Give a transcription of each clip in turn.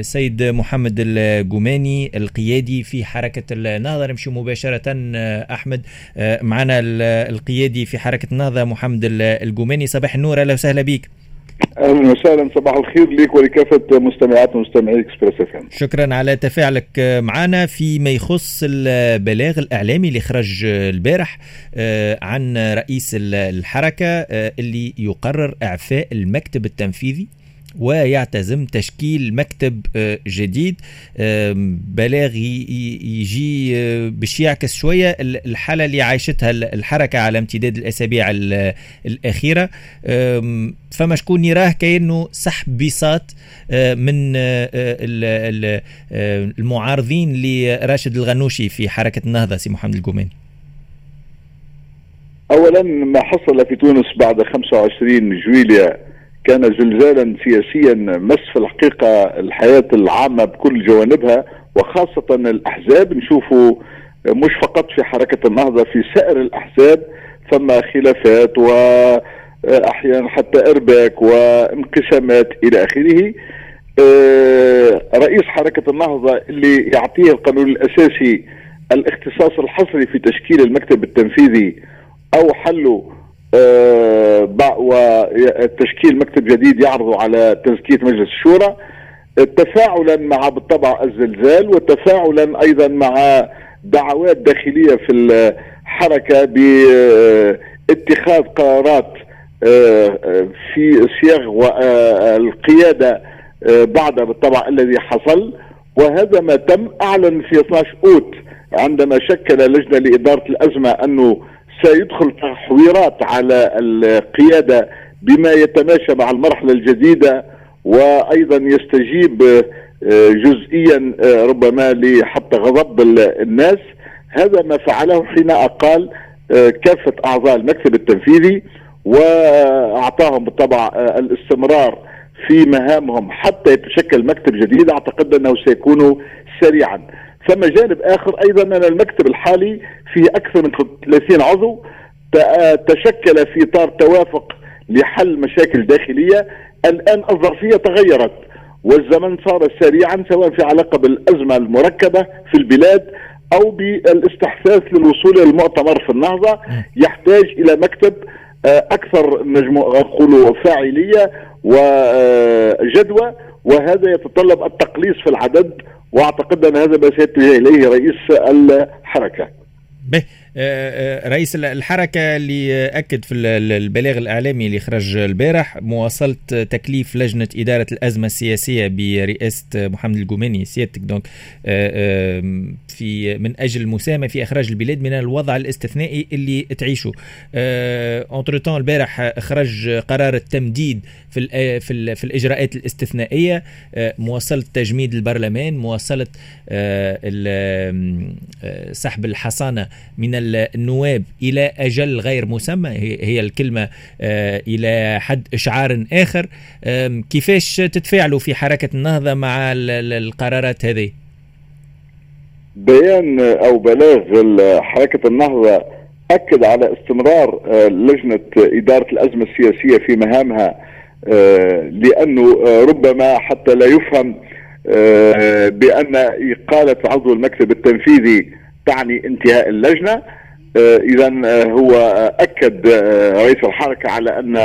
سيد محمد الجوماني القيادي في حركة النهضة. نمشي مباشرة أحمد. معنا القيادي في حركة النهضة محمد الجوماني صباح النور. أهلا وسهلا بك أهلا وسهلا. صباح الخير لك ولكافة مستمعات ومستمعي إكسبريس إف شكرا على تفاعلك معنا. فيما يخص البلاغ الإعلامي اللي خرج البارح عن رئيس الحركة اللي يقرر إعفاء المكتب التنفيذي. ويعتزم تشكيل مكتب جديد. بلاغ يجي باش يعكس شوية الحالة اللي عايشتها الحركة على امتداد الأسابيع الأخيرة. فما شكون يراه كأنه سحب بساط من المعارضين لراشد الغنوشي في حركة النهضة. سي محمد الجوماني اولا ما حصل في تونس بعد 25 جويليا كان زلزالا سياسيا مس في الحقيقة الحياة العامة بكل جوانبها وخاصة الأحزاب. نشوفوا مش فقط في حركة النهضة في سائر الأحزاب ثم خلافات واحيانا حتى إرباك وانقسامات إلى آخره. رئيس حركة النهضة اللي يعطيه القانون الأساسي الاختصاص الحصري في تشكيل المكتب التنفيذي أو حله وتشكيل مكتب جديد يعرض على تزكية مجلس الشورى تفاعلا مع بالطبع الزلزال وتفاعلا أيضا مع دعوات داخلية في الحركة باتخاذ قرارات في صياغ القيادة بعد بالطبع الذي حصل. وهذا ما تم أعلن في 12 أوت عندما شكل لجنة لإدارة الأزمة أنه سيدخل تحويرات على القيادة بما يتماشى مع المرحلة الجديدة وأيضا يستجيب جزئيا ربما لحتى غضب الناس. هذا ما فعله حين أقال كافة أعضاء المكتب التنفيذي وأعطاهم بالطبع الاستمرار في مهامهم حتى يتشكل مكتب جديد. أعتقد أنه سيكون سريعا. ثم جانب آخر أيضا أن المكتب الحالي فيه أكثر من 30 عضو تشكل في إطار توافق لحل مشاكل داخلية. الآن الظرفية تغيرت والزمن صار سريعا سواء في علاقة بالأزمة المركبة في البلاد أو بالاستحثاث للوصول إلى المؤتمر في النهضه يحتاج إلى مكتب أكثر نجم نقول فاعلية وجدوى وهذا يتطلب التقليص في العدد واعتقد أن هذا ما سيتجه إليه رئيس الحركة. به رئيس الحركة اللي أكد في البلاغ الإعلامي اللي خرج البارح مواصلة تكليف لجنة إدارة الأزمة السياسية برئاسة محمد الجوماني سيادتك دونك في من أجل المساهمة في إخراج البلاد من الوضع الاستثنائي اللي تعيشه. أنتر البارح خرج قرار التمديد في في, في الإجراءات الاستثنائية. مواصلة تجميد البرلمان مواصلة سحب الحصانة من النواب إلى أجل غير مسمى. هي الكلمة إلى حد إشعار آخر. كيفاش تتفاعلوا في حركة النهضة مع القرارات هذه؟ بيان أو بلاغ حركة النهضة أكد على استمرار لجنة إدارة الأزمة السياسية في مهامها لأنه ربما حتى لا يفهم بأن إقالة عضو المكتب التنفيذي تعني انتهاء اللجنة. اذا هو أكد رئيس الحركة على أن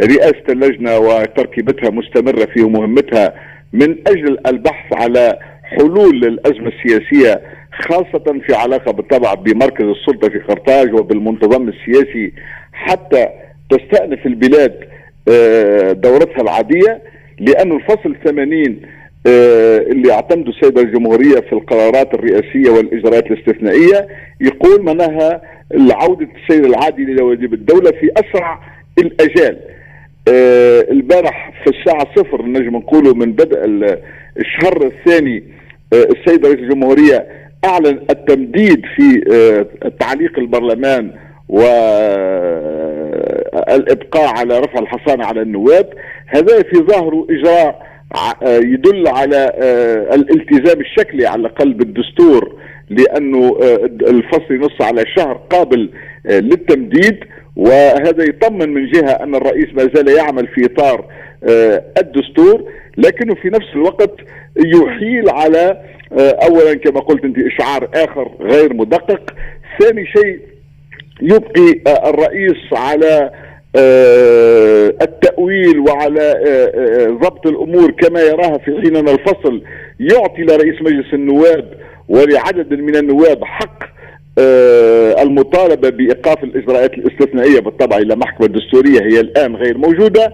رئاسة اللجنة وتركيبتها مستمرة في مهمتها من أجل البحث على حلول للأزمة السياسية خاصة في علاقة بالطبع بمركز السلطة في قرطاج وبالمنتظم السياسي حتى تستأنف البلاد دورتها العادية لأن الفصل 80 اللي اعتمده السيد الجمهورية في القرارات الرئاسية والإجراءات الاستثنائية يقول منها عودة السير العادي لواجب الدولة في أسرع الأجال. البارح في الساعة صفر نجم نقوله من بدء الشهر الثاني السيد رئيس الجمهورية أعلن التمديد في تعليق البرلمان والإبقاء على رفع الحصانة على النواب. هذا في ظاهره إجراء يدل على الالتزام الشكلي على الاقل بالدستور لأنه الفصل ينص على شهر قابل للتمديد. وهذا يطمن من جهة أن الرئيس ما زال يعمل في إطار الدستور لكنه في نفس الوقت يحيل على اولا كما قلت أنت إشعار آخر غير مدقق ثاني شيء يبقي الرئيس على التأويل وعلى ضبط الأمور كما يراها في حين أن الفصل يعطي لرئيس مجلس النواب ولعدد من النواب حق المطالبة بإيقاف الإجراءات الاستثنائية بالطبع إلى محكمة دستورية هي الآن غير موجودة.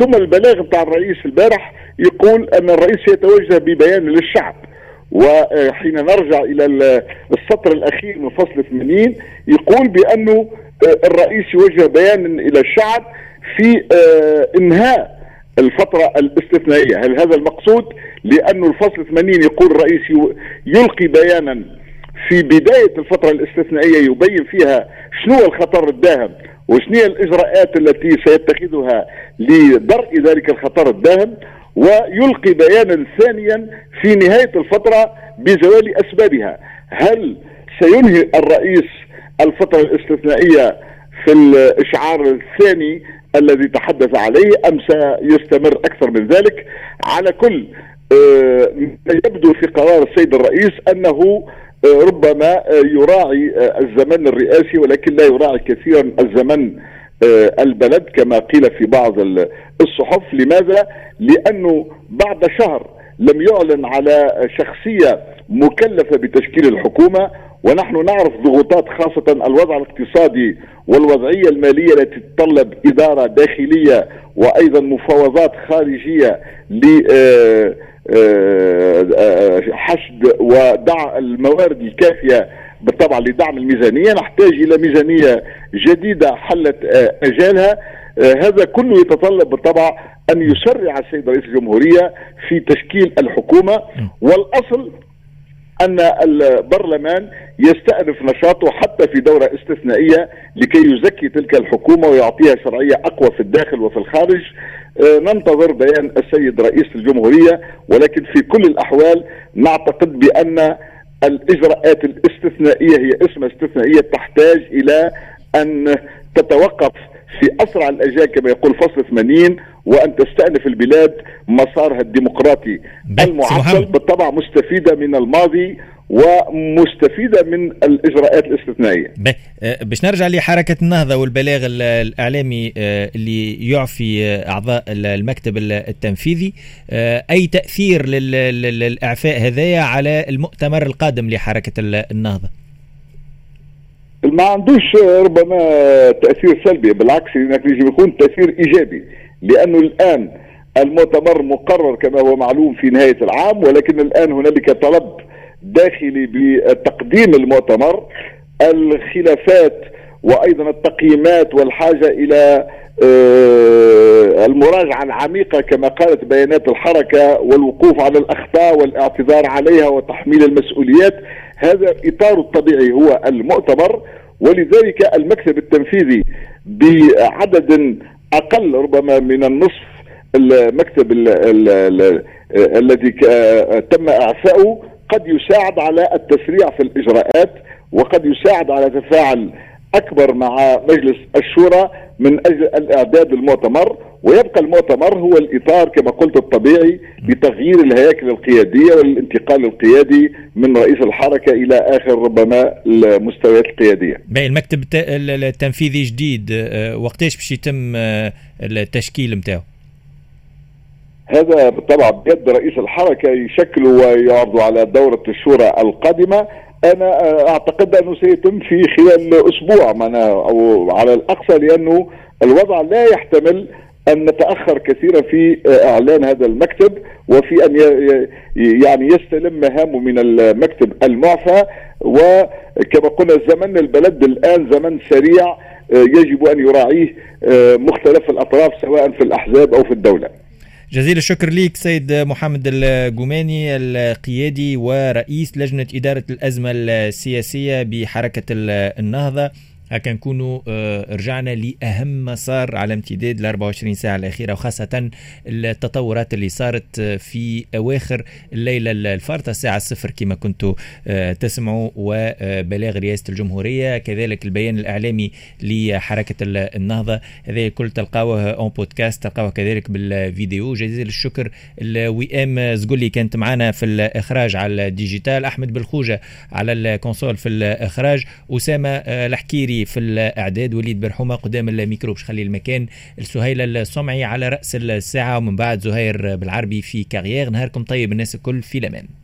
ثم البلاغ بتاع الرئيس البارح يقول أن الرئيس يتوجه ببيان للشعب. وحين نرجع إلى السطر الأخير من فصل 80 يقول بانه الرئيس يوجه بيان إلى الشعب في إنهاء الفترة الاستثنائية. هل هذا المقصود؟ لأنه الفصل 80 يقول الرئيس يلقي بيانا في بداية الفترة الاستثنائية يبين فيها شنو الخطر الداهم وشنو الإجراءات التي سيتخذها لدرء ذلك الخطر الداهم ويلقي بيانا ثانيا في نهاية الفترة بزوال أسبابها. هل سينهي الرئيس الفترة الاستثنائية في الإشعار الثاني الذي تحدث عليه أم سيستمر أكثر من ذلك؟ على كل يبدو في قرار السيد الرئيس أنه ربما يراعي الزمن الرئاسي ولكن لا يراعي كثيرا الزمن البلد كما قيل في بعض الصحف لماذا؟ لأنه بعد شهر لم يعلن على شخصية مكلفة بتشكيل الحكومة ونحن نعرف ضغوطات خاصة الوضع الاقتصادي والوضعية المالية التي تتطلب إدارة داخلية وأيضا مفاوضات خارجية ل حشد ودع الموارد الكافية بالطبع لدعم الميزانية. نحتاج إلى ميزانية جديدة حلت أجالها هذا كله يتطلب بالطبع أن يسرع السيد رئيس الجمهورية في تشكيل الحكومة. والأصل أن البرلمان يستأنف نشاطه حتى في دورة استثنائية لكي يزكي تلك الحكومة ويعطيها شرعية أقوى في الداخل وفي الخارج. ننتظر بيان السيد رئيس الجمهورية ولكن في كل الأحوال نعتقد بأن الإجراءات الاستثنائية هي اسمها استثنائية تحتاج إلى أن تتوقف في أسرع الاجال كما يقول فصل 80 وأن تستأنف البلاد مسارها الديمقراطي المعطل بالطبع مستفيدة من الماضي ومستفيدة من الإجراءات الاستثنائية. باش نرجع لحركة النهضة والبلاغ الإعلامي اللي يعفي أعضاء المكتب التنفيذي أي تأثير للإعفاء هذايا على المؤتمر القادم لحركة النهضة؟ ما عندوش ربما تأثير سلبي بالعكس يجب يكون تأثير إيجابي لأنه الآن المؤتمر مقرر كما هو معلوم في نهاية العام ولكن الآن هنالك طلب داخلي بتقديم المؤتمر الخلافات وأيضا التقييمات والحاجة إلى المراجعة العميقة كما قالت بيانات الحركة والوقوف على الأخطاء والاعتذار عليها وتحميل المسؤوليات. هذا اطاره الطبيعي هو المؤتمر ولذلك المكتب التنفيذي بعدد أقل ربما من النصف المكتب الذي تم اعفائه قد يساعد على التسريع في الإجراءات وقد يساعد على تفاعل أكبر مع مجلس الشورى من أجل الإعداد المؤتمر ويبقى المؤتمر هو الإطار كما قلت الطبيعي لتغيير الهياكل القيادية والانتقال القيادي من رئيس الحركة إلى آخر ربما المستويات القيادية. باهي المكتب التنفيذي جديد وقتاش باش يتم التشكيل نتاعو؟ هذا بالطبع بيد رئيس الحركة يشكلوا ويعرضوا على دورة الشورى القادمة أنا أعتقد أنه سيتم في خلال أسبوع معناها أو على الأقصى لأنه الوضع لا يحتمل أن نتأخر كثيرا في إعلان هذا المكتب وفي أن يعني يستلم مهامه من المكتب المعفى وكما قلنا زمن البلد الآن زمن سريع يجب أن يراعيه مختلف الأطراف سواء في الأحزاب أو في الدولة. جزيل الشكر ليك سيد محمد الجوماني القيادي ورئيس لجنة إدارة الأزمة السياسية بحركة النهضة. هكا نكونوا آه، رجعنا لأهم مسار على امتداد ال 24 ساعة الأخيرة وخاصة التطورات اللي صارت في أواخر الليلة الفارطة الساعة الصفر كما كنتوا آه، تسمعوا وبلاغ رئاسه الجمهورية كذلك البيان الإعلامي لحركة النهضة. هذا الكل تلقاوه en podcast تلقاوه كذلك بالفيديو. جزيل الشكر الوئام زقولي كانت معنا في الإخراج على ال digital أحمد بالخوجه على ال console في الإخراج أسامة الحكيري في الإعداد وليد برحومه قدام الميكرو باش خلي المكان السهيله الصمعي على رأس الساعة. ومن بعد زهير بالعربي في Carrière نهاركم طيب الناس الكل في الأمان.